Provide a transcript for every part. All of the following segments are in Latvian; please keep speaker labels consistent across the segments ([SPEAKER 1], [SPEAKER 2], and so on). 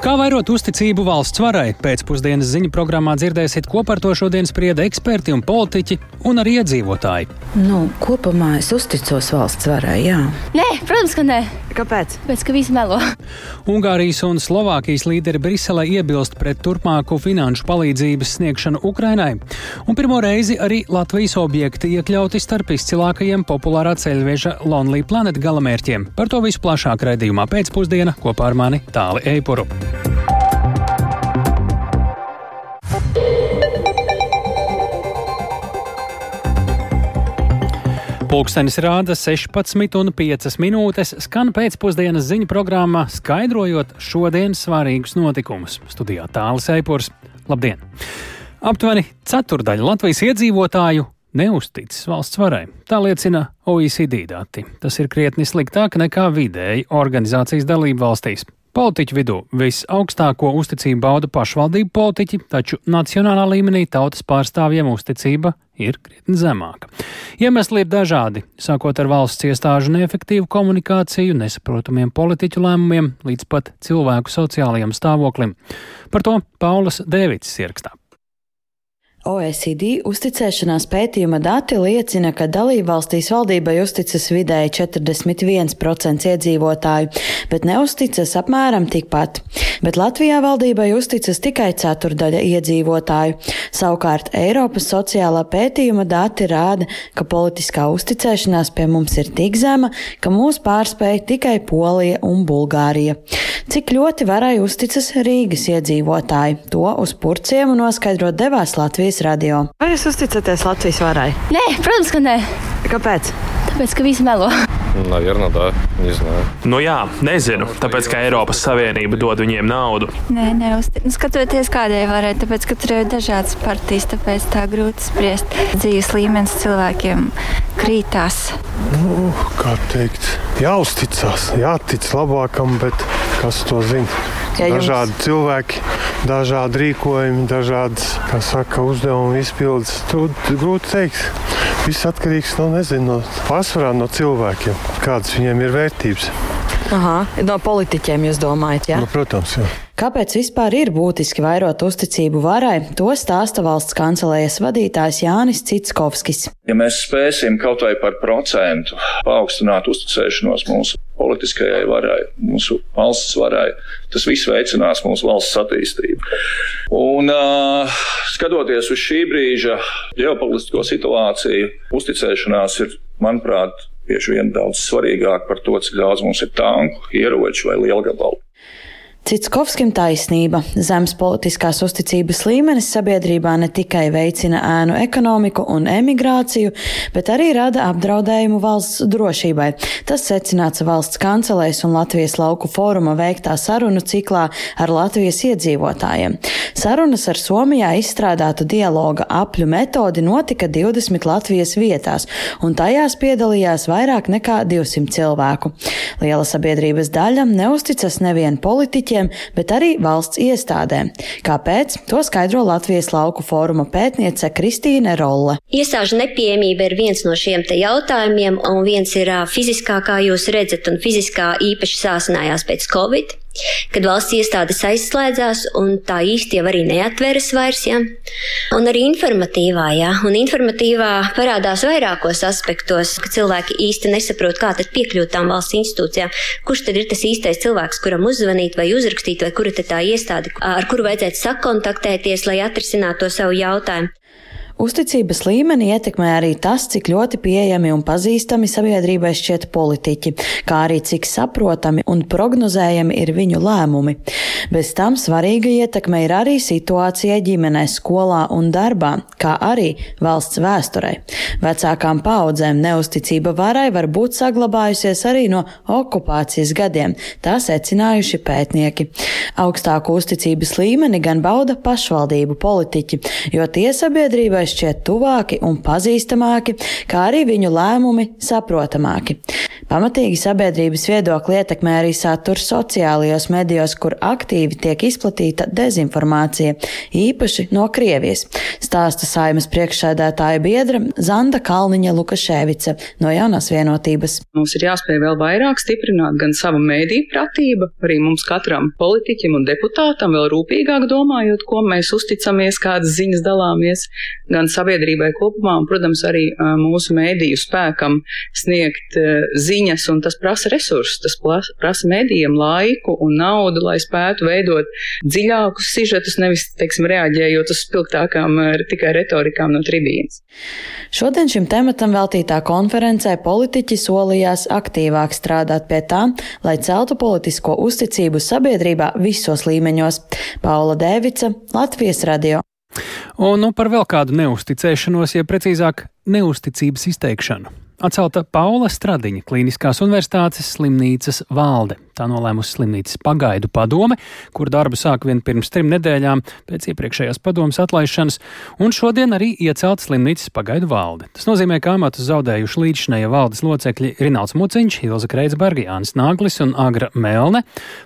[SPEAKER 1] Kā vairot uzticību valsts varai? Pēcpusdienas ziņu programmā dzirdēsiet, ko par to šodien sprieda eksperti un politiķi, un arī iedzīvotāji.
[SPEAKER 2] Nu, kopumā es uzticos valsts varai, jā.
[SPEAKER 3] Nē, protams, ka nē.
[SPEAKER 2] Kāpēc?
[SPEAKER 3] Pēc ka visi melo.
[SPEAKER 1] Ungārijas un Slovākijas līderi Briselē iebilst pret turpmāku finanšu palīdzības sniegšanu Ukrainai, un pirmo reizi arī Latvijas objekti iekļauti starp izcilākajiem populārā ceļveža Lonely Planet galamērķiem. Par to visu plašāk raidījumā pēcpusdiena kopā ar mani Tāli Eipuru. Pulkstenis rāda 16,5 minūtes, skan pēcpusdienas ziņu programmā, skaidrojot šodienas svarīgus notikumus. Studijā tālāk Eipurs. Labdien! Aptuveni ceturdaļa Latvijas iedzīvotāju neusticas valsts varai. Tā liecina OECD dati. Tas ir krietni sliktāk nekā vidēji organizācijas dalību valstīs. Politiķu vidū visaugstāko uzticību bauda pašvaldību politiķi, taču nacionālā līmenī tautas pārstāvjiem uzticība ir krietni zemāka. Iemesli ir dažādi, sākot ar valsts iestāžu neefektīvu komunikāciju, nesaprotamiem politiķu lēmumiem līdz pat cilvēku sociālajiem stāvoklim. Par to Paulas Dēvids ierakstā.
[SPEAKER 2] OECD uzticēšanās pētījuma dati liecina, ka dalībvalstīs valdībai uzticas vidēji 41% iedzīvotāju, bet neusticas apmēram tikpat. Bet Latvijā valdībai uzticas tikai ceturdaļa iedzīvotāju. Savukārt Eiropas sociālā pētījuma dati rāda, ka politiskā uzticēšanās pie mums ir tik zema, ka mūs pārspēja tikai Polija un Bulgārija. Cik ļoti varai uzticas Rīgas iedzīvotāji? To uz purciem noskaidrot devās Latvijas radio. Vai jūs uzticaties Latvijas varai?
[SPEAKER 3] Nē, protams, ka nē.
[SPEAKER 2] Kāpēc?
[SPEAKER 3] Tāpēc, ka visi melo.
[SPEAKER 4] Наверное, да. Не знаю.
[SPEAKER 5] Nu jā, nezinu, tāpēc ka Eiropas Savienība dod viņiem naudu.
[SPEAKER 6] Nē, neuztic. Nu, skatoties, kādai varētu, tāpēc, ka tur ir dažādas partijas, tāpēc tā grūti spriest. Dzīves līmenis cilvēkiem krītās.
[SPEAKER 7] Nu, kā teikt, jāuzticas, jātic labākam, bet kas to zina?
[SPEAKER 2] Ja jums-
[SPEAKER 7] Dažādi cilvēki, dažādi rīkojumi, dažādas kā saka, uzdevuma izpildes. Tur grūti teikt. Viss atkarīgs no, nezinu, no pārsvarā no cilvēkiem, kādas viņiem ir vērtības.
[SPEAKER 2] Aha, no politiķiem jūs domājat, jā?
[SPEAKER 7] Nu, protams, jā.
[SPEAKER 2] Kāpēc vispār ir būtiski vairot uzticību varai, to stāsta valsts kancelējas vadītājs Jānis Citskovskis.
[SPEAKER 8] Ja mēs spēsim kaut vai par procentu paaugstināt uzticēšanos mūsu politiskajai varai, mūsu valsts varai, tas viss veicinās mūsu valsts attīstību. Un uh, skatoties uz šī brīža ģeopolitisko situāciju, uzticēšanās ir, manuprāt, bieži vien daudz svarīgāk par to, cik daudz mums ir tanku, ieroču vai lielgabalu.
[SPEAKER 2] Citskovskim taisnība. Zemes politiskās uzticības līmenis sabiedrībā ne tikai veicina ēnu ekonomiku un emigrāciju, bet arī rada apdraudējumu valsts drošībai. Tas secināts valsts kancelēs un Latvijas lauku fóruma veiktā sarunu ciklā ar Latvijas iedzīvotājiem. Sarunas ar Somijā izstrādātu dialoga apļu metodi notika 20 Latvijas vietās, un tajās piedalījās vairāk nekā 200 cilvēku. Liela sabiedrības daļa neusticas nevien politiķiem, bet arī valsts iestādēm. Kāpēc? To skaidro Latvijas lauku fóruma pētniece Kristīne Rolle.
[SPEAKER 9] Iestāžu nepieejamība ir viens no šiem te jautājumiem, un viens ir fiziskā, kā jūs redzat, un fiziskā īpaši sāsinājās pēc Covid. Kad valsts iestādes aizslēdzās, un tā īsti jau arī neatveras vairs, ja? un arī informatīvā, ja? un informatīvā parādās vairākos aspektos, ka cilvēki īsti nesaprot, kā tad piekļūt tām valsts institūcijām, kurš tad ir tas īstais cilvēks, kuram uzzvanīt vai uzrakstīt, vai kura tad tā iestāde, ar kuru vajadzētu sakontaktēties, lai atrisinātu to savu jautājumu.
[SPEAKER 2] Uzticības līmeni ietekmē arī tas, cik ļoti pieejami un pazīstami sabiedrībai šķiet politiķi, kā arī cik saprotami un prognozējami ir viņu lēmumi. Bez tam svarīga ietekme ir arī situācija ģimenē, skolā un darbā, kā arī valsts vēsturei. Vecākām paudzēm neusticība varai var būt saglabājusies arī no okupācijas gadiem, tā secinājuši pētnieki. Augstāku uzticības līmeni gan bauda pašvaldību politiķi, jo tie sabiedrībai šķiet tuvāki un pazīstamāki, kā arī viņu lēmumi saprotamāki. Pamatīgi sabiedrības viedokli ietekmē arī saturs sociālajos medijos, kur aktīvi tiek izplatīta dezinformācija, īpaši no Krievijas. Stāsta saimas priekšsēdētāja biedra Zanda Kalniņa Lukaševica no jaunās vienotības.
[SPEAKER 10] Mums ir jāspēj vēl vairāk stiprināt gan savu mēdīju pratību, arī mums katram politiķim un deputātam vēl rūpīgāk domājot, ko mēs uzticamies, kādas ziņas dalāmies, gan sabiedrībai kopumā, un, protams, arī mūsu mēdīju spēkam sniegt ziņas un tas prasa resursus, tas prasa medijiem laiku un naudu, lai spētu veidot dziļākus sižetus, nevis, teiksim, reaģējot uz spilgtākām tikai retorikām no tribīnas.
[SPEAKER 2] Šodien šim tematam veltītā konferencē politiķi solījās aktīvāk strādāt pie tā, lai celtu politisko uzticību sabiedrībā visos līmeņos. Paula Dēvica, Latvijas radio.
[SPEAKER 1] Un nu, par vēl kādu neusticēšanos, ja precīzāk, neusticības izteikšanu. Atcelta Paula Stradiņa Kliniskās universitātes slimnīcas valde. Tā nolēmusi slimnīcas pagaidu padome, kur darbu sāk vien pirms trim nedēļām pēc iepriekšējās padomas atlaišanas, un šodien arī iecelt slimnīcas pagaidu valde. Tas nozīmē, ka amatu zaudējuši līdzšinēja valdes locekļi Rināls Muciņš, Ilza Kreitsberga, Jānis Nāglis un Agra Melne.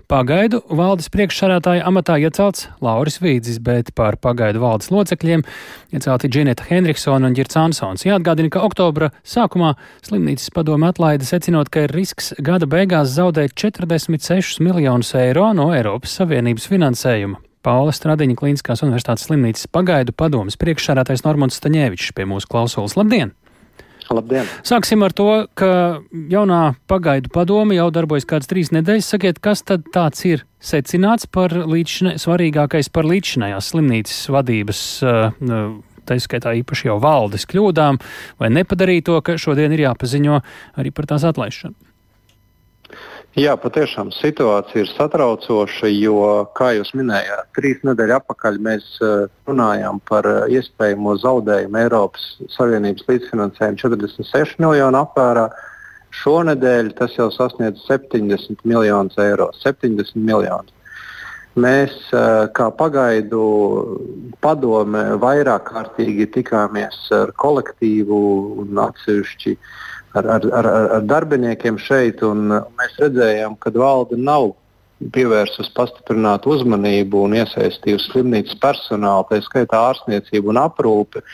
[SPEAKER 1] Pagaidu valdes priekšsarātāja amatā iecelts Lauris Vīdzis, bet par pagaidu valdes locekļiem iecelti Džineta Henriksona un Girts Ansons. Jāatgādina, ka oktobra sākumā slimnīcas padome atlaida secinot, ka ir risks gada beigās zaudēt 46 miljonus eiro no Eiropas Savienības finansējuma. Paula Stradiņa Kliniskās universitātes slimnīcas pagaidu padomas priekšsādātais Normons Staņēvičs pie mūsu klausulas. Labdien!
[SPEAKER 11] Labdien!
[SPEAKER 1] Sāksim ar to, ka jaunā pagaidu padome jau darbojas kādas trīs nedēļas. Sakiet, kas tad tāds ir secināts par līdzšinē, svarīgākais par līdzšinējās slimnīcas vadības uh, tā izskaitā īpaši jau valdes kļūdām, vai nepadarīja to, ka šodien ir jāpaziņo arī par tās atlaišanu?
[SPEAKER 11] Jā, patiešām situācija ir satraucoša, jo, kā jūs minējāt, trīs nedēļas atpakaļ mēs eh, runājām par eh, iespējamo zaudējumu Eiropas Savienības līdzfinansējumu 46 miljonu apmērā. Šonadēļ tas jau sasniedz 70 miljonus eiro. 70 miljonus. Mēs kā pagaidu padome vairāk kārtīgi tikāmies ar kolektīvu un atsevišķi ar, ar, ar, ar darbiniekiem šeit. Mēs redzējām, ka valde nav pievērsus pastiprinātu uzmanību un iesaistījusi slimnīcas personālu, tā skaitā ārstniecību un aprūpi,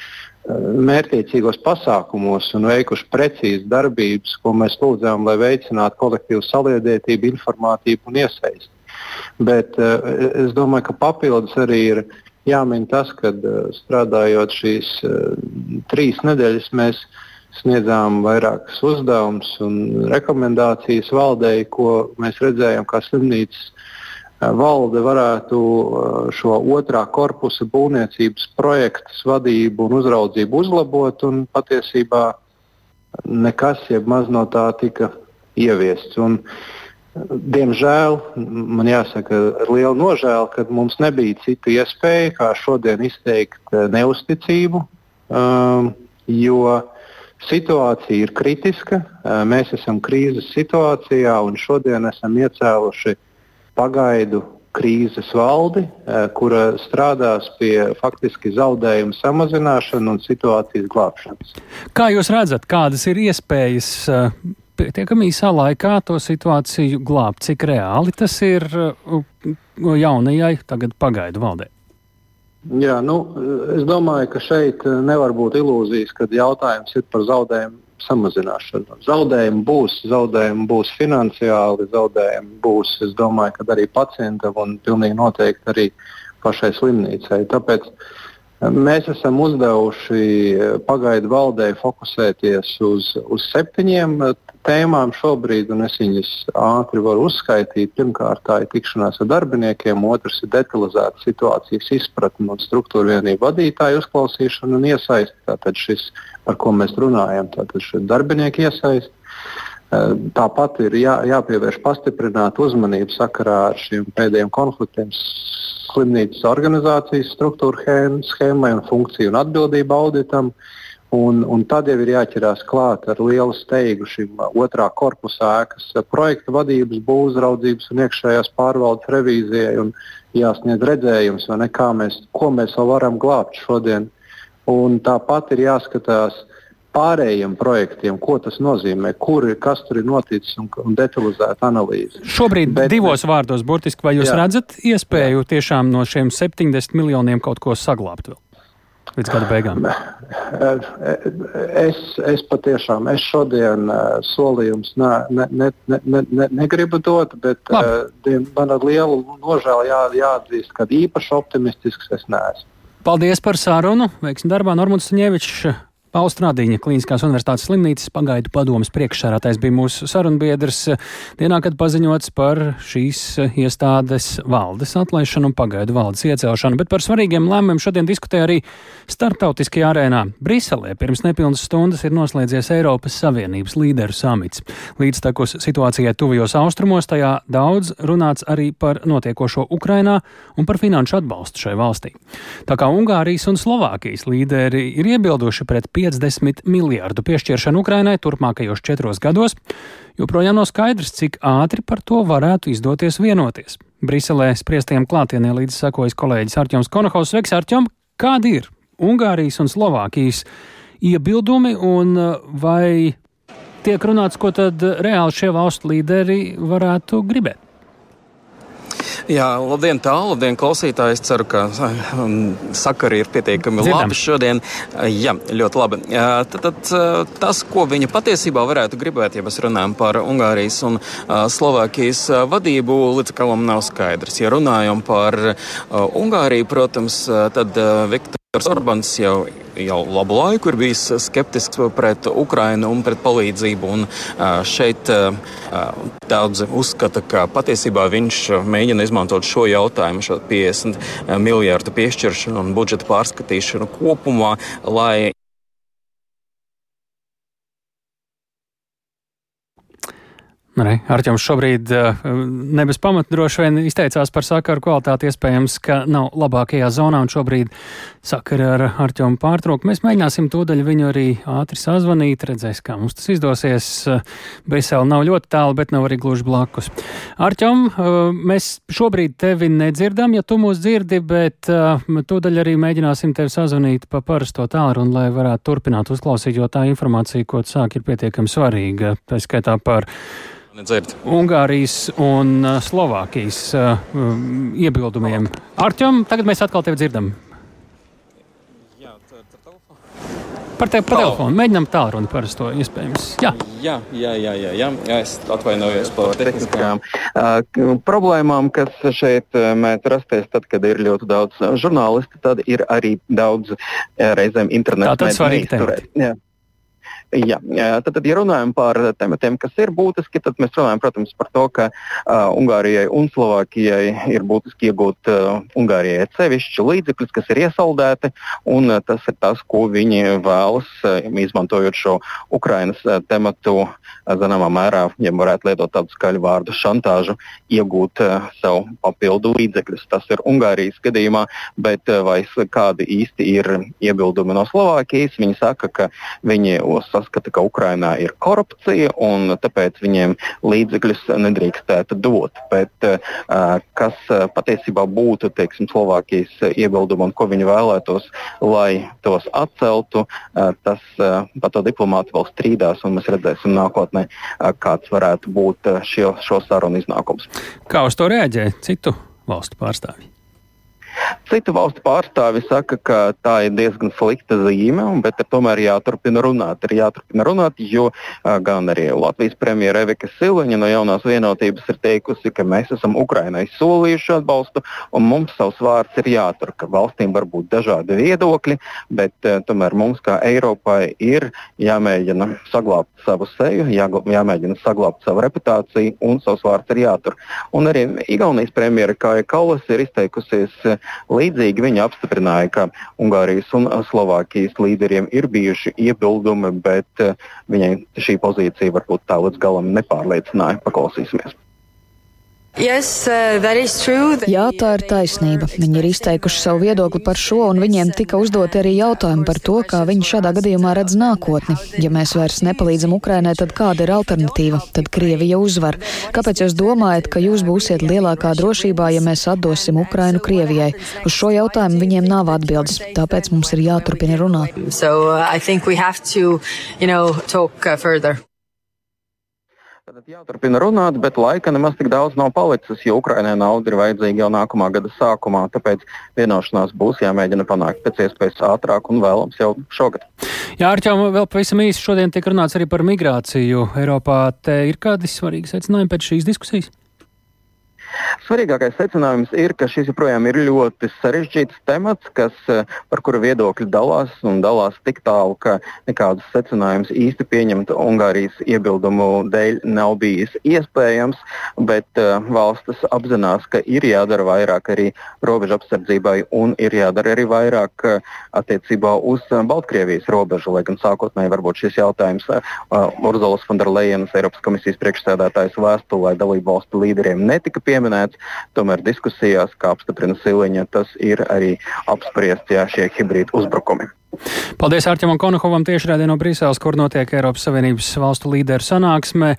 [SPEAKER 11] mērķiecīgos pasākumos un veikuši precīzas darbības, ko mēs lūdzām, lai veicinātu kolektīvu saliedētību, informātību un iesaisti. Bet uh, es domāju, ka papildus arī ir jāmin tas, ka uh, strādājot šīs uh, trīs nedēļas, mēs sniedzām vairākus uzdevumus un rekomendācijas valdei, ko mēs redzējām, kā slimnīcas valde varētu šo otrā korpusa būvniecības projektu vadību un uzraudzību uzlabot. Un patiesībā nekas, maz no tā tika ieviests. Un, Diemžēl man jāsaka ar lielu nožēlu, ka mums nebija citu iespēju kā šodien izteikt eh, neusticību, um, jo situācija ir kritiska. Mēs esam krīzes situācijā un šodien esam iecēluši pagaidu krīzes valdi, kura strādās pie faktiski zaudējumu samazināšanas un situācijas glābšanas.
[SPEAKER 1] Kā jūs redzat, kādas ir iespējas pietiekami īsā laikā to situāciju glābt, cik reāli tas ir jaunajai tagad pagaidu valdē?
[SPEAKER 11] Jā, nu, es domāju, ka šeit nevar būt ilūzijas, ka jautājums ir par zaudējumu samazināšanu. Zaudējumi būs, zaudējumi būs finansiāli, zaudējumi būs, domāju, arī pacientam un pilnīgi noteikti arī pašai slimnīcai. Tāpēc Mēs esam uzdevuši pagaidu valdei fokusēties uz, uz septiņiem tēmām šobrīd, un es viņas ātri varu uzskaitīt. Pirmkārt, tā ir tikšanās ar darbiniekiem, otrs ir detalizēta situācijas izpratne un struktūra vienību vadītāju uzklausīšana un iesaisti. Tātad šis, par ko mēs runājam, tātad šis darbinieku iesaisti. Eh, tāpat ir jā, jāpievērš pastiprināta uzmanība sakarā ar šiem pēdējiem konfliktiem slimnīcas organizācijas struktūra schēmai un funkciju un atbildību auditam. Uh, Un, un tad jau ir jāķerās klāt ar lielu steigu šim otrā korpusa ēkas projekta vadības, būvzraudzības un iekšējās pārvaldes revīzijai un jāsniedz redzējums, ne, mēs, ko mēs vēl varam glābt šodien.
[SPEAKER 12] Un tāpat ir jāskatās pārējiem projektiem, ko tas nozīmē, kur ir, kas tur ir noticis un, un detalizēta analīze.
[SPEAKER 1] Šobrīd Bet, divos vārdos, burtiski, vai jūs jā. redzat iespēju jā. tiešām no šiem 70 miljoniem kaut ko saglabāt vēl? Līdz gada beigām.
[SPEAKER 12] Es, es patiešām es šodien uh, solījumus ne, ne, ne, ne, ne, negribu dot, bet uh, man ar lielu nožēlu jā, jāatzīst, ka īpaši optimistisks es neesmu.
[SPEAKER 1] Paldies par sarunu. Veiksim darbā Normūns Ņevičs Austrādiņa Kliniskās universitātes slimnīcas pagaidu padomas priekšsārātais bija mūsu sarunbiedrs dienā, kad paziņots par šīs iestādes valdes atlaišanu un pagaidu valdes iecelšanu, bet par svarīgiem lēmumiem šodien diskutēja arī starptautiskajā arēnā. Briselē pirms nepilnas stundas ir noslēdzies Eiropas Savienības līderu samits. Līdztekus situācijai tuvajos austrumos tajā daudz runāts arī par notiekošo Ukrainā un par finanšu atbalstu šai valstī. Tā kā Ungārijas un Slovākijas līderi ir iebilduši pret 50 miljārdu piešķiršanu Ukrainai turpmākajos četros gados, joprojām nav skaidrs, cik ātri par to varētu izdoties vienoties. Briselē spriestiem klātienē līdz sekojas kolēģis Arķoms Konohaus. Sveiks, Arķom! Kādi ir Ungārijas un Slovākijas iebildumi un uh, vai tiek runāts, ko tad reāli šie valstu līderi varētu gribēt?
[SPEAKER 13] Jā, labdien, tālu, labdien, klausītāji. Es ceru, ka um, sakari ir pietiekami Dzirdam. labi šodien. Jā, ļoti labi. Tad, tad tas, ko viņi patiesībā varētu gribēt, ja mēs runājam par Ungārijas un Slovākijas vadību, līdz galam nav skaidrs. Ja runājam par Ungāriju, protams, tad Viktor. Orbāns jau, jau labu laiku ir bijis skeptisks pret Ukrainu un pret palīdzību. Un šeit daudzi uzskata, ka patiesībā viņš mēģina izmantot šo jautājumu, šo 50 miljārdu piešķiršanu un budžeta pārskatīšanu kopumā, lai
[SPEAKER 1] Arčuns šobrīd ne bez pamata droši vien izteicās par sakaru kvalitāti. Iespējams, ka nav labākajā zonā un šobrīd sakara ar Arčumu pārtraukt. Mēs mēģināsim tūdaļ viņu arī ātri sazvanīt, redzēs, kā mums tas izdosies. Brisele nav ļoti tālu, bet nav arī gluži blakus. Arčum, eh, mēs šobrīd tevi nedzirdam, ja tu mūs dzirdi, bet eh, tūdaļ arī mēģināsim tevi sazvanīt pa parasto tālruni, lai varētu turpināt uzklausīt, jo tā informācija, ko tu sāki, ir pietiekami svarīga. Tā skaitā par
[SPEAKER 13] Nedzird.
[SPEAKER 1] Ungārijas un uh, Slovākijas uh, um, iebildumiem. Arčam, tagad mēs atkal tevi dzirdam. Jā, tā, tā telefona. Par tevi pa telefonu. Mēģinām tālruni parasto iespējams. Jā.
[SPEAKER 13] Jā, jā, jā, jā, jā. jā es atvainojos par tehniskām
[SPEAKER 12] uh, problēmām, kas šeit mēdz rasties tad, kad ir ļoti daudz žurnālistu. Tad ir arī daudz uh, reizēm.
[SPEAKER 1] Tā tas svarīgi.
[SPEAKER 12] Jā, tad, tad, ja runājam par tematiem, kas ir būtiski, tad mēs runājam, protams, par to, ka uh, Ungārijai un Slovākijai ir būtiski iegūt uh, Ungārijai atsevišķi līdzekļus, kas ir iesaldēti, un uh, tas ir tas, ko viņi vēlas, uh, izmantojot šo Ukrainas uh, tematu, uh, zināmā mērā, ja varētu lietot tādu skaļu vārdu, šantāžu, iegūt uh, savu papildu līdzekļus. Tas ir Ungārijas gadījumā, bet uh, vai kādi īsti ir iebildumi no Slovākijas? Viņi saka, ka viņi uz saskata, ka Ukrainā ir korupcija un tāpēc viņiem līdzekļus nedrīkstētu dot. Bet, uh, kas uh, patiesībā būtu teiksim, Slovākijas iebildumi un ko viņi vēlētos, lai tos atceltu, uh, tas par to diplomāti vēl strīdās un mēs redzēsim nākotnē, kāds varētu būt šio, šo sarunu iznākums.
[SPEAKER 1] Kā uz to reaģē citu valstu pārstāvji?
[SPEAKER 12] Citu valstu pārstāvi saka, ka tā ir diezgan slikta zīme, bet tomēr jāturpina runāt. Ir jāturpina runāt, jo gan arī Latvijas premjera Evika Siliņa no jaunās vienotības ir teikusi, ka mēs esam Ukrainai solījuši atbalstu, un mums savs vārds ir jātur, ka valstīm var būt dažādi viedokļi, bet tomēr mums kā Eiropai ir jāmēģina saglabāt savu seju, jā, jāmēģina saglabāt savu reputāciju, un savs vārds ir jātur. Un arī Igaunijas premjera Kāja Kalas ir izteikusies Līdzīgi viņi apstiprināja, ka Ungārijas un Slovākijas līderiem ir bijuši iebildumi, bet eh, viņai šī pozīcija varbūt tā līdz galam nepārliecināja. Paklausīsimies.
[SPEAKER 14] Yes, uh,
[SPEAKER 15] Jā, tā ir taisnība. Viņi ir izteikuši savu viedokli par šo, un viņiem tika uzdoti arī jautājumi par to, kā viņi šādā gadījumā redz nākotni. Ja mēs vairs nepalīdzam Ukrainai, tad kāda ir alternatīva? Tad Krievija uzvar. Kāpēc jūs domājat, ka jūs būsiet lielākā drošībā, ja mēs atdosim Ukrainu Krievijai? Uz šo jautājumu viņiem nav atbildes, tāpēc mums ir jāturpina runāt.
[SPEAKER 14] So, uh, to, you know, talk, uh,
[SPEAKER 12] Tad jāturpina runāt, bet laika nemaz tik daudz nav palicis, jo Ukrainai nauda ir vajadzīga jau nākamā gada sākumā. Tāpēc vienošanās būs jāmēģina panākt pēc iespējas ātrāk un vēlams jau šogad.
[SPEAKER 1] Jā, Arčām, vēl pavisam īsi šodien tiek runāts arī par migrāciju Eiropā. Te ir kādi svarīgi secinājumi pēc šīs diskusijas?
[SPEAKER 12] Svarīgākais secinājums ir, ka šis joprojām ir ļoti sarežģīts temats, kas, eh, par kuru viedokļi dalās un dalās tik tālu, ka nekādus secinājumus īsti pieņemt Ungārijas iebildumu dēļ nav bijis iespējams, bet uh, valstis apzinās, ka ir jādara vairāk arī robežu apsardzībai un ir jādara arī vairāk uh, attiecībā uz uh, Baltkrievijas robežu, lai gan sākotnēji varbūt šis jautājums Urzulas Fonderlejenas Eiropas komisijas priekšsēdētājas vēstulē dalību valstu līderiem netika pieminēts pieminēts. Tomēr diskusijās, kā apstiprina Siliņa, tas ir arī apspriests, ja šie hibrīdi uzbrukumi.
[SPEAKER 1] Paldies Arķemam Konohovam tiešraidē no Brīseles, kur notiek Eiropas Savienības valstu līderu sanāksme.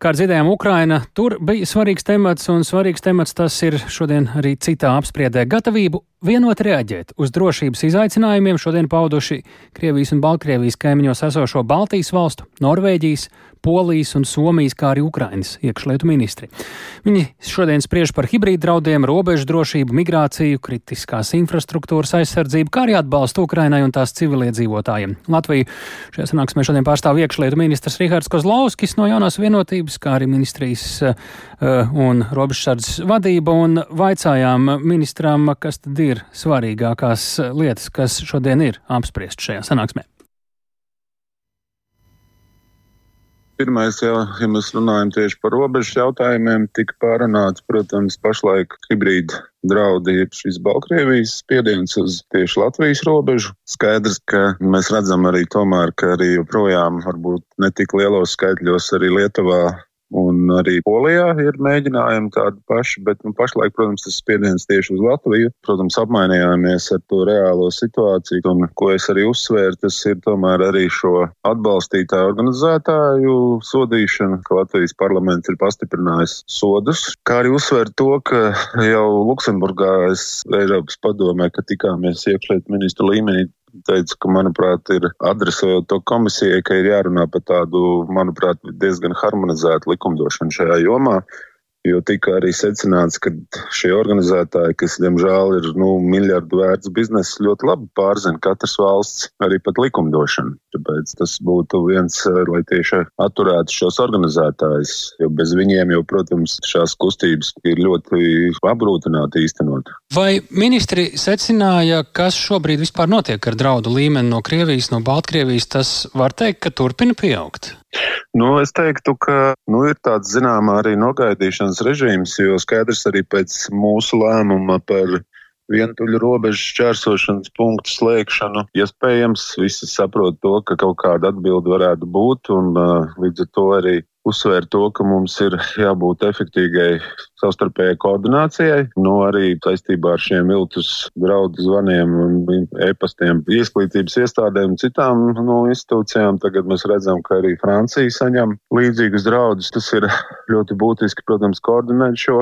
[SPEAKER 1] Kā dzirdējām, Ukraina tur bija svarīgs temats, un svarīgs temats tas ir šodien arī citā apspriedē. Gatavību vienot reaģēt uz drošības izaicinājumiem šodien pauduši Krievijas un Baltkrievijas kaimiņos esošo Baltijas valstu, Norvēģijas, Polijas un Somijas, kā arī Ukrainas iekšlietu ministri. Viņi šodien spriež par hibrīdu draudiem, robežu drošību, migrāciju, kritiskās infrastruktūras aizsardzību, kā arī atbalstu Ukrainai un tās civiliedzīvotājiem. Latviju šajā sanāksmē šodien pārstāv iekšlietu ministrs Rihards Kozlovskis no jaunās vienotības, kā arī ministrijas uh, un robežsardzes vadība, un vaicājām ministram, kas tad ir svarīgākās lietas, kas šodien ir apspriest šajā sanāksmē.
[SPEAKER 16] Pirmais, jau, ja mēs runājam tieši par robežu jautājumiem, tika pārunāts, protams, pašlaik hibrīda draudi, jeb šis Baltkrievijas spiediens uz tieši Latvijas robežu. Skaidrs, ka mēs redzam arī tomēr, ka arī joprojām varbūt netik lielos skaitļos arī Lietuvā Un arī Polijā ir mēģinājumi tādi paši, bet nu, pašlaik, protams, tas spiediens tieši uz Latviju. Protams, apmainījāmies ar to reālo situāciju, un ko es arī uzsvēru, tas ir tomēr arī šo atbalstītāju organizētāju sodīšana, ka Latvijas parlaments ir pastiprinājis sodus, kā arī uzsvērt to, ka jau Luksemburgā es Eiropas padomē, ka tikāmies iekšlietu ministru līmenī, teica, ka, manuprāt, ir adresējot to komisijai, ka ir jārunā par tādu, manuprāt, diezgan harmonizētu likumdošanu šajā jomā jo tika arī secināts, ka šie organizētāji, kas, diemžēl, ir nu, miljardu vērts bizness, ļoti labi pārzina katras valsts arī pat likumdošanu. Tāpēc tas būtu viens, lai tieši atturētu šos organizētājus, jo bez viņiem jau, protams, šās kustības ir ļoti apgrūtināti īstenot.
[SPEAKER 1] Vai ministri secināja, kas šobrīd vispār notiek ar draudu līmeni no Krievijas, no Baltkrievijas? Tas var teikt, ka turpina pieaugt.
[SPEAKER 16] Nu, es teiktu, ka nu, ir tāds zināmā arī nogaidīšanas režīms, jo skaidrs arī pēc mūsu lēmuma par vientuļu robežu šķērsošanas punktu slēgšanu. Iespējams, visi saprot to, ka kaut kāda atbilde varētu būt, un uh, līdz ar to arī uzsvērt to, ka mums ir jābūt efektīgai savstarpējai koordinācijai, no nu, arī saistībā ar šiem viltus draudu zvaniem e-pastiem izglītības iestādēm un citām no nu, institūcijām. Tagad mēs redzam, ka arī Francija saņem līdzīgus draudus. Tas ir ļoti būtiski, protams, koordinēt šo.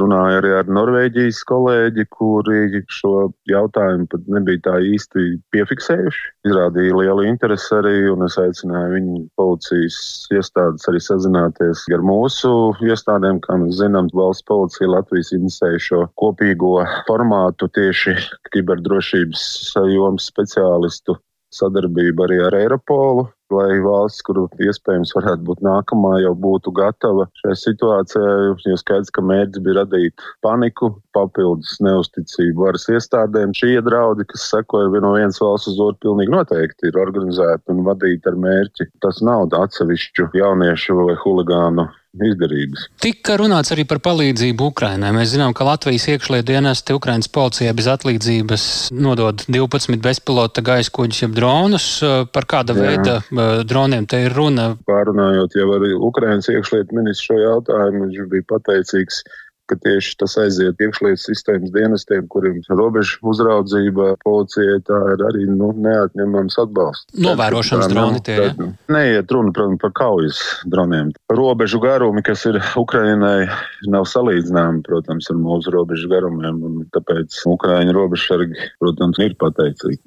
[SPEAKER 16] Runāju arī ar Norvēģijas kolēģi, kuri šo jautājumu pat nebija tā īsti piefiksējuši. Izrādīja lielu interesi arī, un es aicināju viņu policijas iestādes arī sazināties ar mūsu iestādēm. Kā mēs zinām, valsts policija Latvijas inicēja šo kopīgo formātu tieši kiberdrošības jomas speciālistu sadarbību arī ar Eiropolu lai valsts, kuru iespējams varētu būt nākamā, jau būtu gatava šai situācijai, jo skaidrs, ka mērķis bija radīt paniku, papildus neusticību varas iestādēm. Šie draudi, kas sekoja no vienas valsts uz otru, pilnīgi noteikti ir organizēti un vadīti ar mērķi. Tas nav atsevišķu jauniešu vai huligānu izdarības.
[SPEAKER 1] Tika runāts arī par palīdzību Ukrainai. Mēs zinām, ka Latvijas iekšlietu dienesti Ukrainas policijai bez atlīdzības nodod 12 bezpilota gaisa kuģus, jeb dronus. Par kāda Jā. veida droniem te ir runa?
[SPEAKER 16] Pārunājot jau ar Ukrainas iekšlietu ministru šo jautājumu, viņš bija pateicīgs ka tieši tas aiziet iekšlietu sistēmas dienestiem, kuriem robežu uzraudzība, policija, tā ir arī nu, neatņemams atbalsts.
[SPEAKER 1] Novērošanas droni tie ir. Ja?
[SPEAKER 16] Neiet runa, protams, par kaujas droniem. Robežu garumi, kas ir Ukrainai, nav salīdzināmi, protams, ar mūsu robežu garumiem, un tāpēc Ukraiņu robežsargi, protams, ir pateicīgi.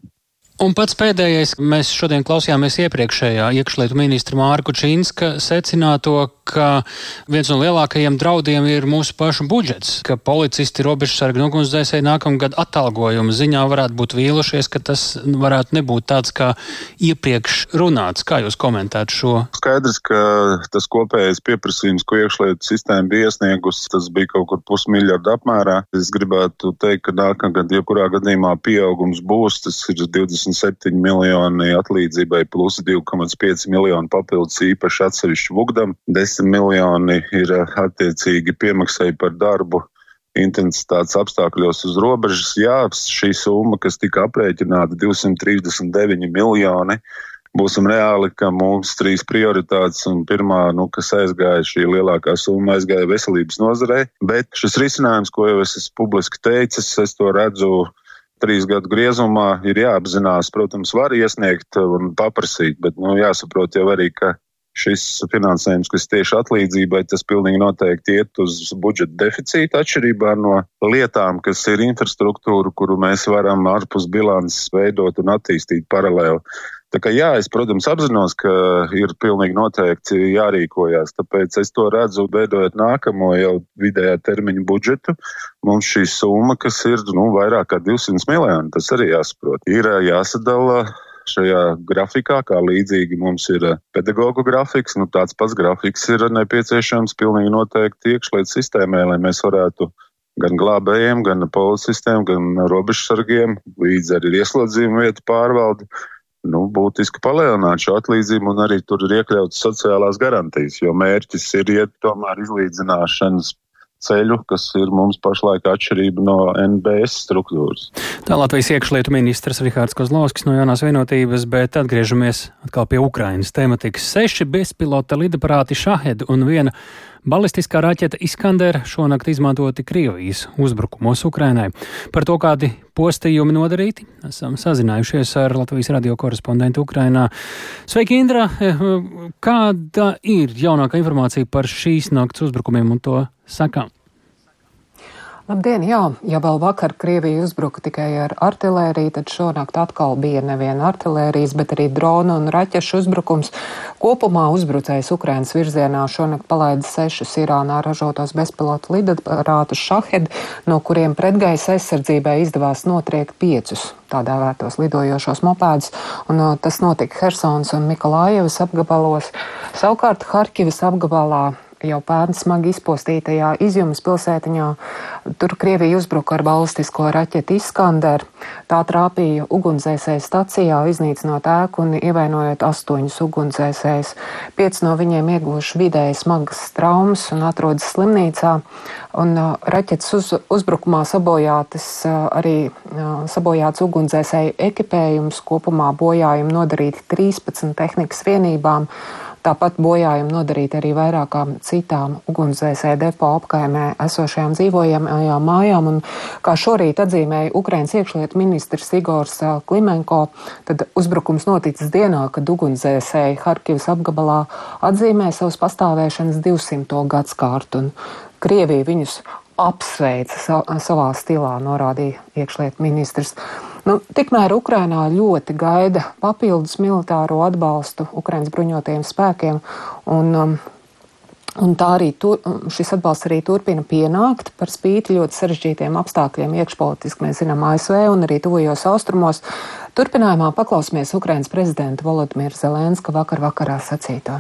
[SPEAKER 1] Un pats pēdējais, mēs šodien klausījāmies iepriekšējā iekšlietu ministra Mārku Čīnska secināto, ka viens no lielākajiem draudiem ir mūsu pašu budžets, ka policisti, robežsargi un ugunsdzēsēji nākamgad atalgojuma ziņā varētu būt vīlušies, ka tas varētu nebūt tāds, kā iepriekš runāts. Kā jūs komentētu šo?
[SPEAKER 16] Skaidrs, ka tas kopējais pieprasījums, ko iekšlietu sistēma bija iesniegusi, tas bija kaut kur pusmiljardu apmērā. Es gribētu teikt, ka nākamgad, jebkurā gadījumā pieaugums būs, tas ir 20. 27 miljoni atlīdzībai plus 2,5 miljoni papildus īpaši atsevišķu vugdam. 10 miljoni ir eh, attiecīgi piemaksai par darbu intensitātes apstākļos uz robežas. Jā, šī summa, kas tika aprēķināta 239 miljoni, būsim reāli, ka mums trīs prioritātes un pirmā, nu, kas aizgāja, šī lielākā summa aizgāja veselības nozarei, bet šis risinājums, ko jau es esmu publiski teicis, es to redzu trīs gadu griezumā ir jāapzinās, protams, var iesniegt un paprasīt, bet nu, jāsaprot jau arī, ka šis finansējums, kas tieši atlīdzībai, tas pilnīgi noteikti iet uz budžeta deficītu atšķirībā no lietām, kas ir infrastruktūra, kuru mēs varam ārpus bilances veidot un attīstīt paralēli. Tā kā jā, es, protams, apzinos, ka ir pilnīgi noteikti jārīkojas. Tāpēc es to redzu, veidojot nākamo jau vidējā termiņa budžetu. Mums šī summa, kas ir nu, vairāk kā 200 miljoni, tas arī jāsaprot. Ir jāsadala šajā grafikā, kā līdzīgi mums ir pedagoģu grafiks. Nu, tāds pats grafiks ir nepieciešams pilnīgi noteikti iekšlietu sistēmai, lai mēs varētu gan glābējiem, gan policistiem, gan robežsargiem, līdz arī ieslodzījuma vietu pārvaldi nu, būtiski palielināt šo atlīdzību, un arī tur ir iekļauts sociālās garantijas, jo mērķis ir iet tomēr izlīdzināšanas ceļu, kas ir mums pašlaik atšķirība no NBS struktūras.
[SPEAKER 1] Tā Latvijas iekšlietu ministrs Rihards Kozlovskis no jaunās vienotības, bet atgriežamies atkal pie Ukrainas tematikas. Seši bezpilota lidaparāti Šahed un viena Balistiskā raķeta Iskander šonakt izmantoti Krievijas uzbrukumos Ukrainai. Par to, kādi postījumi nodarīti, esam sazinājušies ar Latvijas radio korespondentu Ukrainā. Sveiki, Indra! Kāda ir jaunākā informācija par šīs nakts uzbrukumiem un to sakām?
[SPEAKER 17] Labdien, jā, ja vēl vakar Krievija uzbruka tikai ar artilēriju, tad šonakt atkal bija nevien artilērijas, bet arī drona un raķešu uzbrukums. Kopumā uzbrucējs Ukrainas virzienā šonakt palaida sešus Irānā ražotos bezpilotu lidaparātus Šahed, no kuriem pretgaisa aizsardzībai izdevās notriekt piecus tādā vērtos lidojošos mopēdus, un uh, tas notika Hersons un Mikolājevas apgabalos. Savukārt Harkivas apgabalā jau pērn smagi izpostītajā izjumas pilsētiņā. Tur Krievija uzbruka ar balistisko raķeti Iskander. Tā trāpīja ugunsdzēsēju stacijā, iznīcinot ēku un ievainojot astoņus ugunsdzēsējus. Pieci no viņiem ieguvuši vidēji smagas traumas un atrodas slimnīcā. Un uh, raķetes uz, uzbrukumā sabojātas uh, arī uh, sabojāts ugunsdzēsēju ekipējums, kopumā bojājumi nodarīti 13 tehnikas vienībām. Tāpat bojājumi nodarīti arī vairākām citām ugunsdzēsēju depo apkaimē esošajām dzīvojamajām mājām. Un, kā šorīt atzīmēja Ukrainas iekšlietu ministrs Igors Klimenko, tad uzbrukums noticis dienā, kad ugunsdzēsēji Harkivas apgabalā atzīmē savas pastāvēšanas 200. gadskārtu. Krievija viņus apsveica savā stilā, norādīja iekšlietu ministrs. Nu, tikmēr Ukrainā ļoti gaida papildus militāro atbalstu Ukrainas bruņotajiem spēkiem. Un, um, Un tā arī tur, šis atbalsts arī turpina pienākt par spīti ļoti sarežģītiem apstākļiem iekšpolitiski, mēs zinām, ASV un arī tuvajos austrumos. Turpinājumā paklausīsimies Ukrainas prezidenta Volodimira Zelenska vakar vakarā sacīto.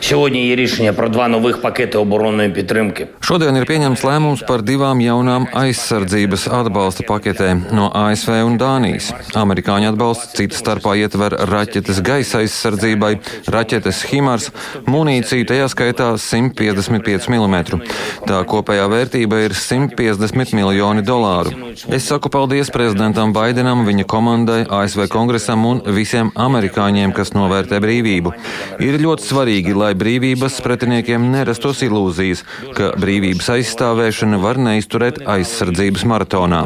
[SPEAKER 18] Сьогодні є рішення про два нових пакети оборонної підтримки.
[SPEAKER 19] Šodien ir pieņemts lēmums par divām jaunām aizsardzības atbalsta paketēm no ASV un Dānijas. Amerikāņu atbalsts cita starpā ietver raķetes gaisa aizsardzībai, raķetes Himars, munīciju, tajā skaitā 155 mm. Tā kopējā vērtība ir 150 miljoni dolāru. Es saku paldies prezidentam Baidenam, viņa komandai, ASV kongresam un visiem amerikāņiem, kas novērtē brīvību. Ir ļoti svarīgi, lai brīvības pretiniekiem nerastos ilūzijas, ka brīvības aizstāvēšana var neizturēt aizsardzības maratonā.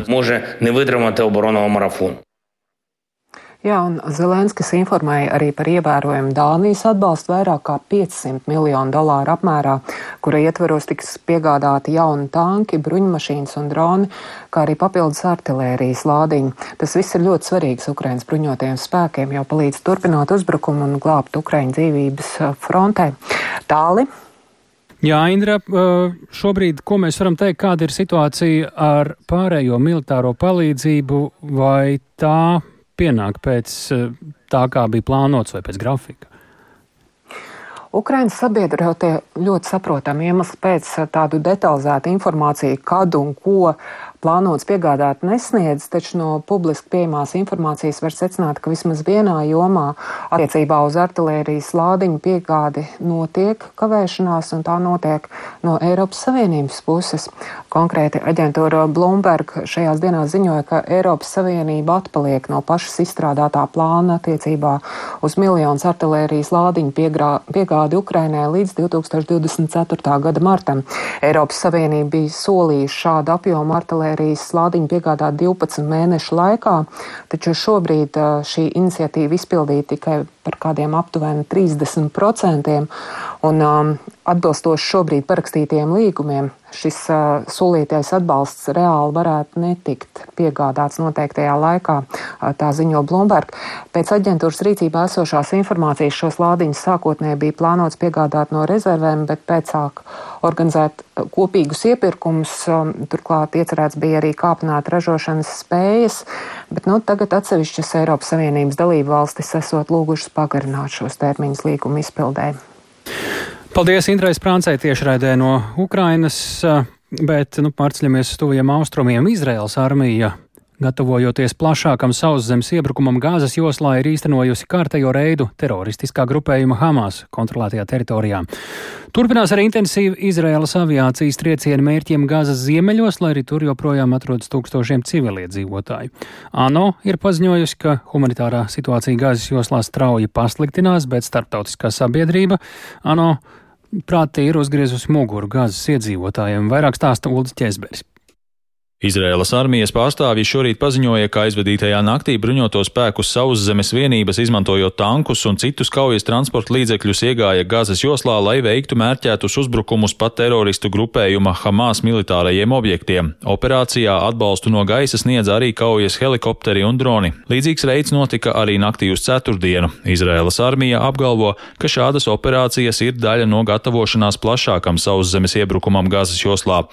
[SPEAKER 17] Jā, un Zelenskis informēja arī par ievērojumu Dānijas atbalstu vairāk kā 500 miljonu dolāru apmērā, kura ietveros tiks piegādāti jauni tanki, bruņmašīnas un droni, kā arī papildus artilērijas lādiņi. Tas viss ir ļoti svarīgs Ukrainas bruņotajiem spēkiem, jau palīdz turpināt uzbrukumu un glābt Ukraiņu dzīvības uh, frontē. Tāli.
[SPEAKER 1] Jā, Indra, uh, šobrīd, ko mēs varam teikt, kāda ir situācija ar pārējo militāro palīdzību, vai tā pienāk pēc uh, tā, kā bija plānots, vai pēc grafika?
[SPEAKER 17] Ukraiņas sabiedrotie ļoti saprotami iemesli pēc uh, tādu detalizētu informāciju, kad un ko plānots piegādāt nesniedz, taču no publiski pieejamās informācijas var secināt, ka vismaz vienā jomā attiecībā uz artilērijas lādiņu piegādi notiek kavēšanās, un tā notiek no Eiropas Savienības puses. Konkrēti aģentūra Bloomberg šajās dienās ziņoja, ka Eiropas Savienība atpaliek no pašas izstrādātā plāna attiecībā uz miljonus artilērijas lādiņu piegrā, piegādi Ukrainai līdz 2024. gada martam. Eiropas Savienība bija solījusi šādu apjomu artilērijas artilērijas slādiņu piegādāt 12 mēnešu laikā, taču šobrīd šī iniciatīva izpildīja tikai par kādiem aptuveni 30%, un um, atbilstoši šobrīd parakstītiem līgumiem šis uh, solītais atbalsts reāli varētu netikt piegādāts noteiktajā laikā, uh, tā ziņo Bloomberg. Pēc aģentūras rīcībā esošās informācijas šos lādiņus sākotnēji bija plānots piegādāt no rezervēm, bet pēcāk organizēt kopīgus iepirkumus, um, turklāt iecerēts bija arī kāpināt ražošanas spējas, bet nu, tagad atsevišķas Eiropas Savienības dalību valstis esot lūgušas pagarināt šos termiņus līguma izpildē.
[SPEAKER 1] Paldies Indrais Prāncei tiešraidē no Ukrainas, bet nu, pārceļamies uz tuviem austrumiem. Izraels armija Gatavojoties plašākam sauszemes iebrukumam Gāzes joslā, ir īstenojusi kārtējo reidu teroristiskā grupējuma Hamas kontrolētajā teritorijā. Turpinās arī intensīvi Izraēlas aviācijas triecieni mērķiem Gāzes ziemeļos, lai arī tur joprojām atrodas tūkstošiem civiliedzīvotāju. ANO ir paziņojusi, ka humanitārā situācija Gāzes joslā strauji pasliktinās, bet starptautiskā sabiedrība ANO prātī ir uzgriezusi muguru Gāzes iedzīvotājiem. Vairāk stāsta Uldis Česberis.
[SPEAKER 20] Izraēlas armijas pārstāvji šorīt paziņoja, ka aizvadītajā naktī bruņoto spēku sauszemes vienības, izmantojot tankus un citus kaujas transporta līdzekļus, iegāja Gazas joslā, lai veiktu mērķētus uzbrukumus pat teroristu grupējuma Hamas militārajiem objektiem. Operācijā atbalstu no gaisa sniedz arī kaujas helikopteri un droni. Līdzīgs veids notika arī naktī uz ceturtdienu. Izraēlas armija apgalvo, ka šādas operācijas ir daļa no gatavošanās plašākam sauszemes iebrukumam Gazas joslā.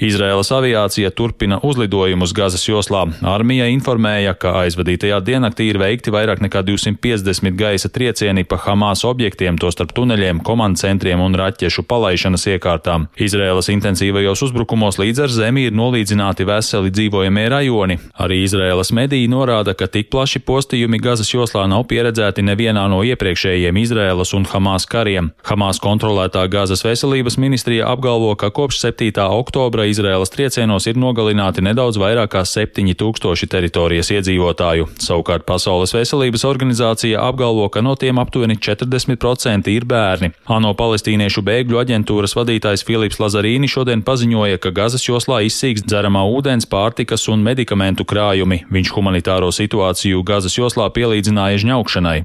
[SPEAKER 20] Izraēlas aviācija turpina turpina uzlidojumus Gazas joslā. Armija informēja, ka aizvadītajā diennaktī ir veikti vairāk nekā 250 gaisa triecieni pa Hamas objektiem, tostarp tuneļiem, komandcentriem un raķešu palaišanas iekārtām. Izraēlas intensīvajos uzbrukumos līdz ar zemi ir nolīdzināti veseli dzīvojamie rajoni. Arī Izraēlas mediji norāda, ka tik plaši postījumi Gazas joslā nav pieredzēti nevienā no iepriekšējiem Izraēlas un Hamas kariem. Hamas kontrolētā Gazas veselības ministrija apgalvo, ka kopš 7. oktobra Izraēlas triecienos ir nogalināti nogalināti nedaudz vairāk kā 7000 teritorijas iedzīvotāju. Savukārt Pasaules veselības organizācija apgalvo, ka no tiem aptuveni 40% ir bērni. ANO palestīniešu bēgļu aģentūras vadītājs Filips Lazarīni šodien paziņoja, ka Gazas joslā izsīks dzeramā ūdens, pārtikas un medikamentu krājumi. Viņš humanitāro situāciju Gazas joslā pielīdzināja žņaukšanai.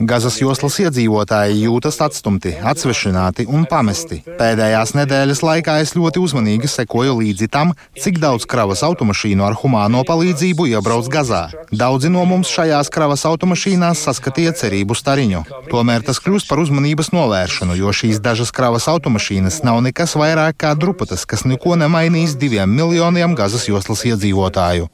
[SPEAKER 21] Gazas joslas iedzīvotāji jūtas atstumti, atsvešināti un pamesti. Pēdējās nedēļas laikā es ļoti uzmanīgi sekoju līdzi tam, cik daudz kravas automašīnu ar humāno palīdzību iebrauc Gazā. Daudzi no mums šajās kravas automašīnās saskatīja cerību stariņu. Tomēr tas kļūst par uzmanības novēršanu, jo šīs dažas kravas automašīnas nav nekas vairāk kā drupatas, kas neko nemainīs diviem miljoniem Gazas joslas iedzīvotāju.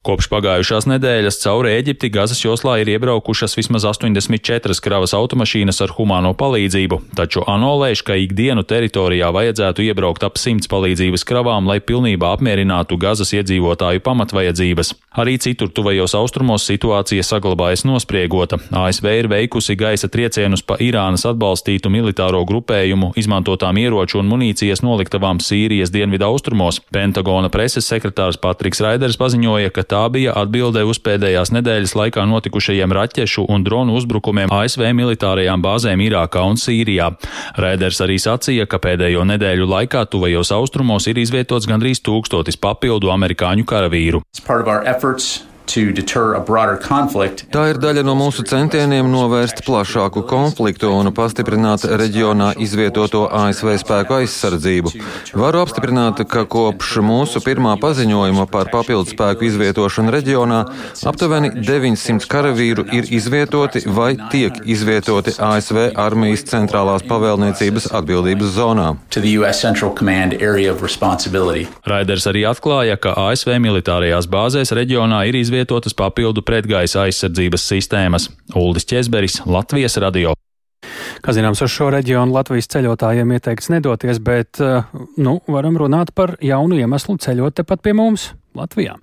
[SPEAKER 20] Kopš pagājušās nedēļas cauri Eģipti Gazas joslā ir iebraukušas vismaz 84 kravas automašīnas ar humāno palīdzību, taču ANO lēš, ka ikdienu teritorijā vajadzētu iebraukt ap simts palīdzības kravām, lai pilnībā apmierinātu Gazas iedzīvotāju pamatvajadzības. Arī citur tuvajos austrumos situācija saglabājas nospriegota. ASV ir veikusi gaisa triecienus pa Irānas atbalstītu militāro grupējumu izmantotām ieroču un munīcijas noliktavām Sīrijas dienvidu austrumos. Pentagona preses sekretārs Patriks Raiders paziņoja, ka Tā bija atbilde uz pēdējās nedēļas laikā notikušajiem raķešu un dronu uzbrukumiem ASV militārajām bāzēm Irākā un Sīrijā. Rēders arī sacīja, ka pēdējo nedēļu laikā tuvajos austrumos ir izvietots gandrīz tūkstotis papildu amerikāņu karavīru.
[SPEAKER 19] Tā ir daļa no mūsu centieniem novērst plašāku konfliktu un pastiprināt reģionā izvietoto ASV spēku aizsardzību. Varu apstiprināt, ka kopš mūsu pirmā paziņojuma par papildu spēku izvietošanu reģionā aptuveni 900 karavīru ir izvietoti vai tiek izvietoti ASV armijas centrālās pavēlniecības atbildības zonā.
[SPEAKER 20] Raiders arī atklāja, ka ASV militārajās bāzēs reģionā ir izvietoti izvietotas papildu pretgaisa aizsardzības sistēmas. Uldis Česberis, Latvijas radio.
[SPEAKER 1] Kā zināms, uz šo reģionu Latvijas ceļotājiem ieteikts nedoties, bet eh, nu, varam runāt par jaunu iemeslu ceļot tepat pie mums. Latvijā.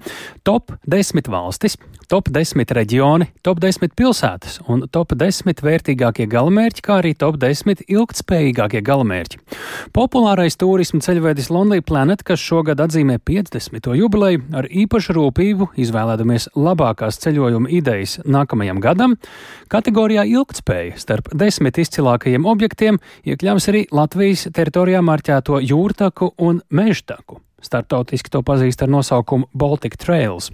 [SPEAKER 1] Top 10 valstis, top 10 reģioni, top 10 pilsētas un top 10 vērtīgākie galamērķi, kā arī top 10 ilgtspējīgākie galamērķi. Populārais turismu ceļvedis Lonely Planet, kas šogad atzīmē 50. jubileju, ar īpašu rūpību izvēlēdamies labākās ceļojuma idejas nākamajam gadam, kategorijā ilgtspēja starp desmit izcilākajiem objektiem iekļāvis arī Latvijas teritorijā marķēto jūrtaku un mežtaku. Startautiski to pazīst ar nosaukumu Baltic Trails.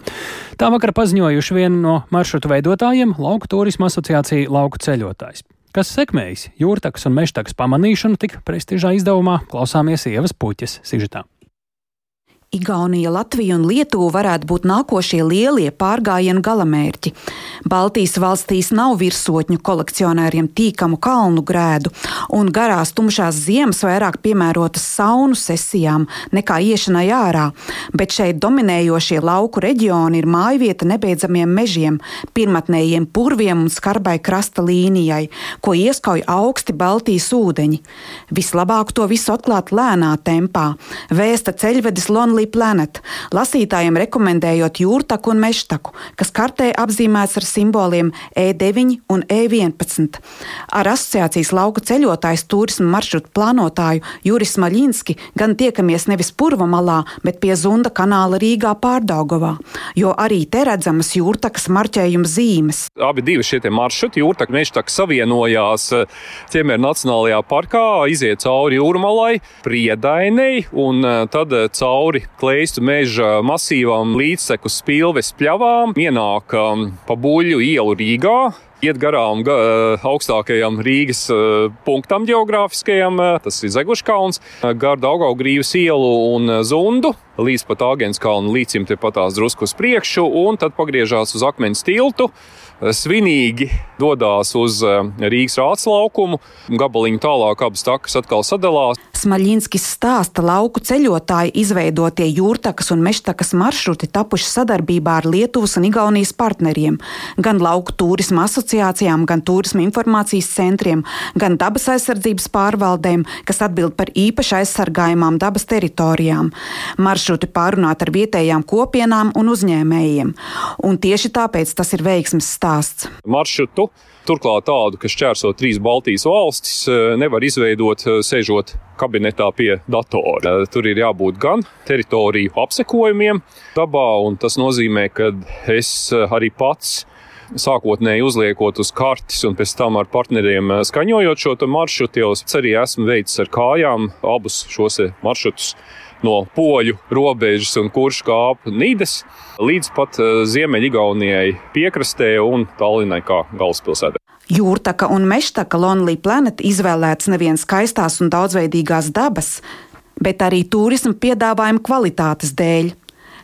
[SPEAKER 1] Tā vakar paziņojuši vienu no maršrutu veidotājiem - Lauku turisma asociācija Lauku ceļotājs. Kas sekmējis jūrtakas un mežtakas pamanīšanu tik prestižā izdevumā, klausāmies Ievas puķes sižetā.
[SPEAKER 22] Igaunija, Latvija un Lietuva varētu būt nākošie lielie pārgājienu galamērķi. Baltijas valstīs nav virsotņu kolekcionāriem tīkamu kalnu grēdu, un garās tumšās ziemas vairāk piemērotas saunu sesijām nekā iešanai ārā, bet šeit dominējošie lauku reģioni ir mājvieta nebeidzamiem mežiem, pirmatnējiem purviem un skarbai krasta līnijai, ko ieskauj augsti Baltijas ūdeņi. Vislabāk to visu atklāt lēnā tempā, vēsta ceļvedis Lonlī Lonely Planet, lasītājiem rekomendējot jūrtaku un mežtaku, kas kartē apzīmēts ar simboliem E9 un E11. Ar asociācijas lauka ceļotājs turismu maršrutu plānotāju Juris Maļinski gan tiekamies nevis Purva malā, bet pie Zunda kanāla Rīgā pārdaugovā, jo arī te redzamas jūrtakas marķējuma zīmes.
[SPEAKER 23] Abi divi šie maršruti, jūrtaka, mežtaka savienojās Ciemēra Nacionālajā parkā, iziet cauri jūrmalai, priedainei un tad cauri kleistu meža masīvam līdzsekus spilves pļavām, ienāk um, pa buļļu ielu Rīgā, iet garām ga, uh, augstākajam Rīgas uh, punktam geogrāfiskajam, uh, tas ir Zeguškauns, gar Daugaugrīvas ielu un Zundu, līdz pat Āgenskalnu līcim tepatās drusku uz priekšu, un tad pagriežās uz akmens tiltu svinīgi dodas uz Rīgas rāts laukumu. Gabaliņu tālāk abas takas atkal sadalās.
[SPEAKER 22] Smaļinskis stāsta, lauku ceļotāji izveidotie jūrtakas un mežtakas maršruti tapuši sadarbībā ar Lietuvas un Igaunijas partneriem, gan lauku turisma asociācijām, gan turisma informācijas centriem, gan dabas aizsardzības pārvaldēm, kas atbild par īpaši aizsargājumām dabas teritorijām. Maršruti pārunāt ar vietējām kopienām un uzņēmējiem. Un tieši tāpēc tas ir veiksmes stāsts.
[SPEAKER 23] Maršrutu Turklāt tādu, kas šķērso trīs Baltijas valstis, eh, nevar izveidot eh, sēžot kabinetā pie datora. Tur ir jābūt gan teritoriju apsekojumiem dabā, un tas nozīmē, ka es arī pats sākotnēji uzliekot uz kartes un pēc tam ar partneriem skaņojot šo maršrutu, jau arī esmu veicis ar kājām abus šos maršrutus no poļu robežas un kurš kāp Nīdes līdz pat eh, Ziemeļgaunijai piekrastē un Tallinai kā galvaspilsētai.
[SPEAKER 22] Jūrtaka un mežtaka Lonely Planet izvēlēts nevien skaistās un daudzveidīgās dabas, bet arī turisma piedāvājuma kvalitātes dēļ.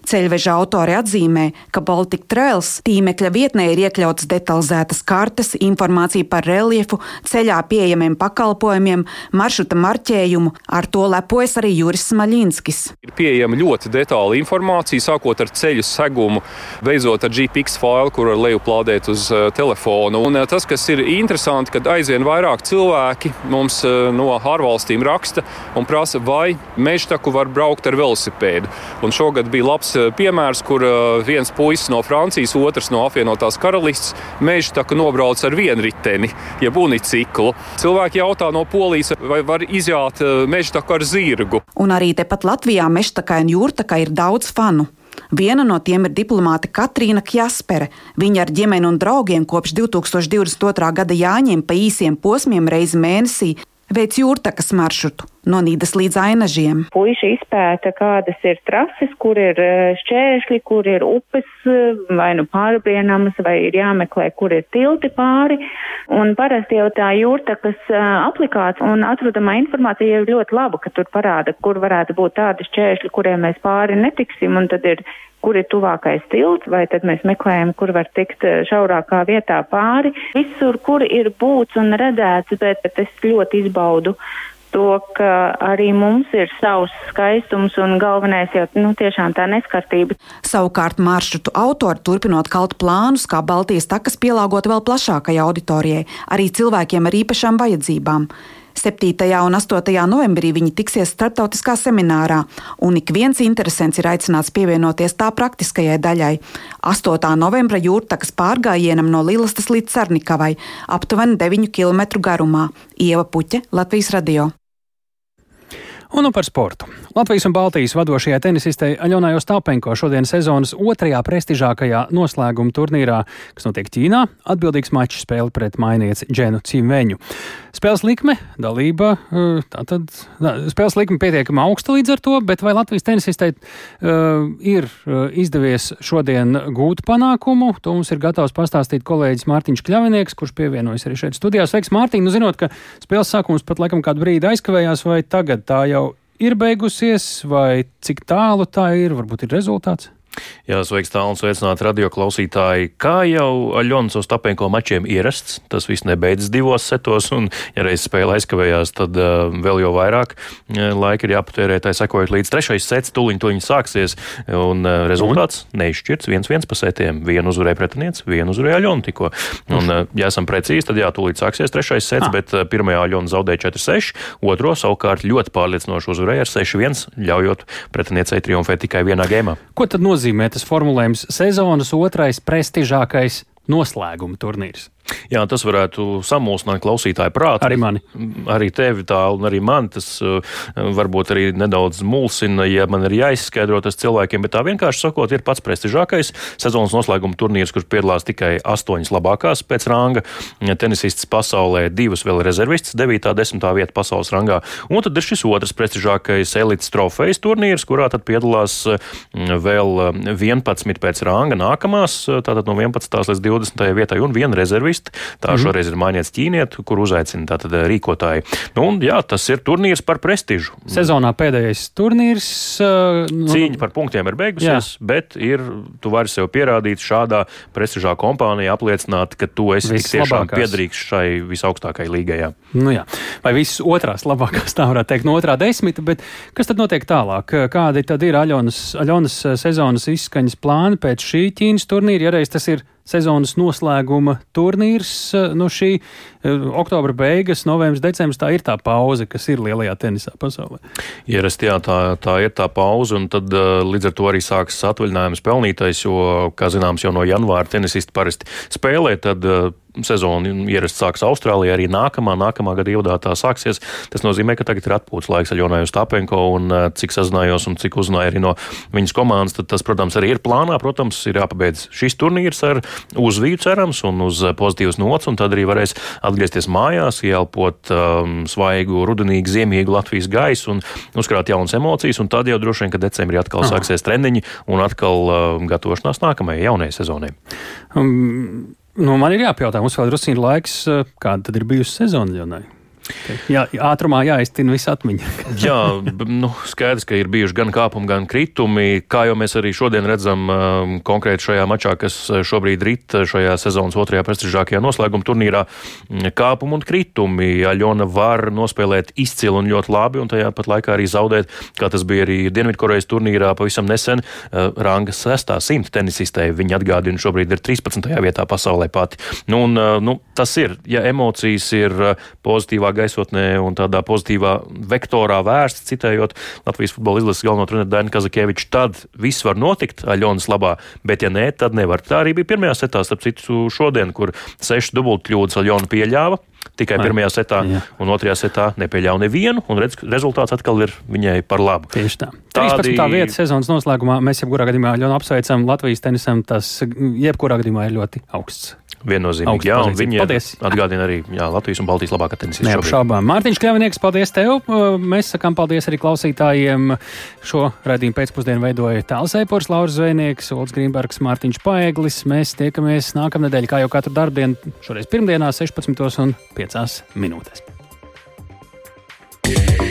[SPEAKER 22] Ceļveža autori atzīmē, ka Baltic Trails tīmekļa vietnē ir iekļautas detalizētas kartes, informācija par reliefu, ceļā pieejamiem pakalpojumiem, maršruta marķējumu. Ar to lepojas arī Juris Smaļinskis.
[SPEAKER 23] Ir pieejama ļoti detāla informācija, sākot ar ceļu segumu, beidzot ar GPX failu, kur var lejuplādēt uz uh, telefonu. Un uh, tas, kas ir interesanti, kad aizvien vairāk cilvēki mums uh, no ārvalstīm raksta un prasa, vai mežtaku var braukt ar velosipēdu. Un šogad bija labs Eh, piemērs, kur eh, viens puisis no Francijas, otrs no apvienotās karalistes meža taka nobrauc ar vienu riteni, jeb uniciklu. Cilvēki jautā no Polijas, vai var izjāt eh, meža taku ar zirgu.
[SPEAKER 22] Un arī tepat Latvijā mežtakai un jūrtakai ir daudz fanu. Viena no tiem ir diplomāte Katrīna Kjaspere. Viņa ar ģimeni un draugiem kopš 2022. gada jāņem pa īsiem posmiem reizi mēnesī veic jūrtakas maršrutu no Nīdas līdz Ainažiem.
[SPEAKER 24] Puiši izpēta, kādas ir trases, kur ir e, šķēršļi, kur ir upes e, vai nu pārbrienamas, vai ir jāmeklē, kur ir tilti pāri. Un parasti jau tā jūrtakas e, aplikācija un atrodamā informācija ir ļoti laba, ka tur parāda, kur varētu būt tādi šķēršļi, kuriem mēs pāri netiksim, un tad ir kur ir tuvākais tilts, vai tad mēs meklējam, kur var tikt šaurākā vietā pāri. Visur, kur ir būts un redzēts, bet es ļoti izbaudu to, ka arī mums ir savs skaistums un galvenais jau nu, tiešām tā neskartība.
[SPEAKER 22] Savukārt maršrutu autori turpinot kalt plānus, kā Baltijas takas pielāgot vēl plašākai auditorijai, arī cilvēkiem ar īpašām vajadzībām. 7. un 8. novembrī viņi tiksies starptautiskā seminārā, un ik viens interesants ir aicināts pievienoties tā praktiskajai daļai. 8. novembra jūrtakas pārgājienam no Lilastas līdz Sarnikavai, aptuveni 9 km garumā. Ieva Puķe, Latvijas radio.
[SPEAKER 1] Un nu par sportu. Latvijas un Baltijas vadošajai tenisistei Aļonai Ostāpenko šodien sezonas otrajā prestižākajā noslēguma turnīrā, kas notiek Ķīnā, atbildīgs mačs spēle pret mainieci Dženu Cimveņu. Spēles likme, dalība, eh, tātad spēles likme pietiekami augsta līdz ar to, bet vai Latvijas tenisistei uh, ir uh, izdevies šodien gūt panākumu? To mums ir gatavs pastāstīt kolēģis Mārtiņš Kļavinieks, kurš pievienojas arī šeit studijā. Sveiks, Mārtiņ! Nu, zinot, ka spēles sākums pat laikam kādu brīdi aizkavējās, vai tagad tā jau ir beigusies, vai cik tālu tā ir, varbūt ir rezultāts?
[SPEAKER 25] Jā, sveiks, tālu un sveicināti radio klausītāji. Kā jau Aļonas uz Tapenko mačiem ierasts, tas viss nebeidzas divos setos, un, ja reiz spēle aizkavējās, tad uh, vēl jau vairāk uh, laika ir jāpatērē, tai sekojot līdz trešais sets, tuliņ tuliņ sāksies, un uh, rezultāts neizšķirts, viens viens pasētiem, vienu uzvarēja pretiniec, vienu uzvarēja Aļona tikko. Un, uh, ja esam precīzi, tad jā, tūlīt sāksies trešais sets, ah. bet uh, pirmajā Aļona zaudēja 4-6, otro savukārt ļoti pārliecinoši uzvarēja ar 6-1, ļaujot pretiniecei triumfēt tikai vienā gēmā.
[SPEAKER 1] Ko tad nozīmē tas formulējums sezonas otrais prestižākais noslēguma turnīrs?
[SPEAKER 25] Jā, tas varētu samulsināt klausītāju prātu.
[SPEAKER 1] Arī mani.
[SPEAKER 25] Arī tevi tā, un arī man tas uh, varbūt arī nedaudz mulsina, ja man ir jāizskaidro tas cilvēkiem, bet tā vienkārši sakot, ir pats prestižākais sezonas noslēguma turnīrs, kurš piedalās tikai astoņas labākās pēc ranga tenisists pasaulē, divas vēl rezervists, 9. un 10. vieta pasaules rangā. Un tad ir šis otrs prestižākais elites trofejas turnīrs, kurā tad piedalās vēl 11 pēc ranga nākamās, tātad no 11. līdz 20. vietai un viena rezervists speciālisti. Tā mm. šoreiz ir mājiņas ķīnieti, kur uzaicina tātad eh, rīkotāji. Nu, un, jā, tas ir turnīrs par prestižu.
[SPEAKER 1] Sezonā pēdējais turnīrs. Uh,
[SPEAKER 25] nu, Cīņa par punktiem ir beigusies, jā. bet ir, tu vari sev pierādīt šādā prestižā kompānijā, apliecināt, ka tu esi tiešām piedrīgs šai visaugstākajai līgai. Jā.
[SPEAKER 1] Nu, jā. Vai visas otrās labākās, tā varētu teikt, no otrā desmita, bet kas tad notiek tālāk? Kādi tad ir Aļonas, Aļonas sezonas izskaņas plāni pēc šī Ķīnas turnīra, ja reiz tas ir sezonas noslēguma turnīrs. Eh, no šī eh, oktobra beigas, novembris, decembris, tā ir tā pauze, kas ir lielajā tenisā pasaulē.
[SPEAKER 25] Ierasti, jā, tā, tā ir tā pauze, un tad eh, līdz ar to arī sākas atvaļinājums pelnītais, jo, kā zināms, jau no janvāra tenisisti parasti spēlē, tad sezona ierasti sāks Austrālijā, arī nākamā, nākamā gada ievadā tā sāksies. Tas nozīmē, ka tagad ir atpūtas laiks Aļonai Stapenko, un cik sazinājos un cik uzzināju arī no viņas komandas, tad tas, protams, arī ir plānā. Protams, ir jāpabeidz šis turnīrs ar uzvīju cerams un uz pozitīvas nots, un tad arī varēs atgriezties mājās, ielpot um, svaigu, rudenīgu, ziemīgu Latvijas gaisu un uzkrāt jaunas emocijas, un tad jau droši vien, ka decembrī atkal Aha. sāksies treniņi un atkal uh, gatavošanās nākamajai jaunajai sezonai.
[SPEAKER 1] Um, Nu, man ir jāpajautā, mums vēl drusku ir laiks, kāda tad ir bijusi sezona jaunai. Jā, ātrumā jāiztina viss atmiņa.
[SPEAKER 25] Jā, nu, skaidrs, ka ir bijuši gan kāpumi, gan kritumi. Kā jau mēs arī šodien redzam, um, konkrēti šajā mačā, kas šobrīd rit šajā sezonas otrajā prestižākajā noslēguma turnīrā, mm, kāpumi un kritumi. Aļona var nospēlēt izcili un ļoti labi, un tajā pat laikā arī zaudēt, kā tas bija arī Dienvidkorejas turnīrā pavisam nesen, uh, ranga sestā simta tenisistē. Viņa atgādina, šobrīd ir 13. vietā pasaulē pati. Nu, un, uh, nu, tas ir, ja emocijas ir uh, pozitīvā gaisotnē un tādā pozitīvā vektorā vērsts, citējot Latvijas futbola izlases galveno treneru Dainu Kazakieviču, tad viss var notikt Aļonas labā, bet ja nē, tad nevar. Tā arī bija pirmajā setā, starp citu, šodien, kur seši dubultkļūdas Aļona pieļāva. Tikai Ai, pirmajā setā, jā. un otrajā setā nepieļāva nevienu, un redz, rezultāts atkal ir viņai par labu.
[SPEAKER 1] Tieši tā. Tādi... 13. vieta sezonas noslēgumā mēs jebkurā gadījumā ļoti apsveicam Latvijas tenisam. Tas jebkurā gadījumā ir ļoti augsts
[SPEAKER 25] viennozīmīgi. Jā, un viņi atgādina arī jā, Latvijas un Baltijas labākā tenisista.
[SPEAKER 1] Neapšaubām. Mārtiņš Kļavinieks, paldies tev. Uh, mēs sakām paldies arī klausītājiem. Šo redzējumu pēcpusdienu veidoja Tāls Eipors, Lauris Zvejnieks, Olds Grīmbergs, Mārtiņš Paeglis. Mēs tiekamies nākamnedēļ, kā jau katru darbdienu, šoreiz pirmdienā 16.5 minūtēs. Yeah.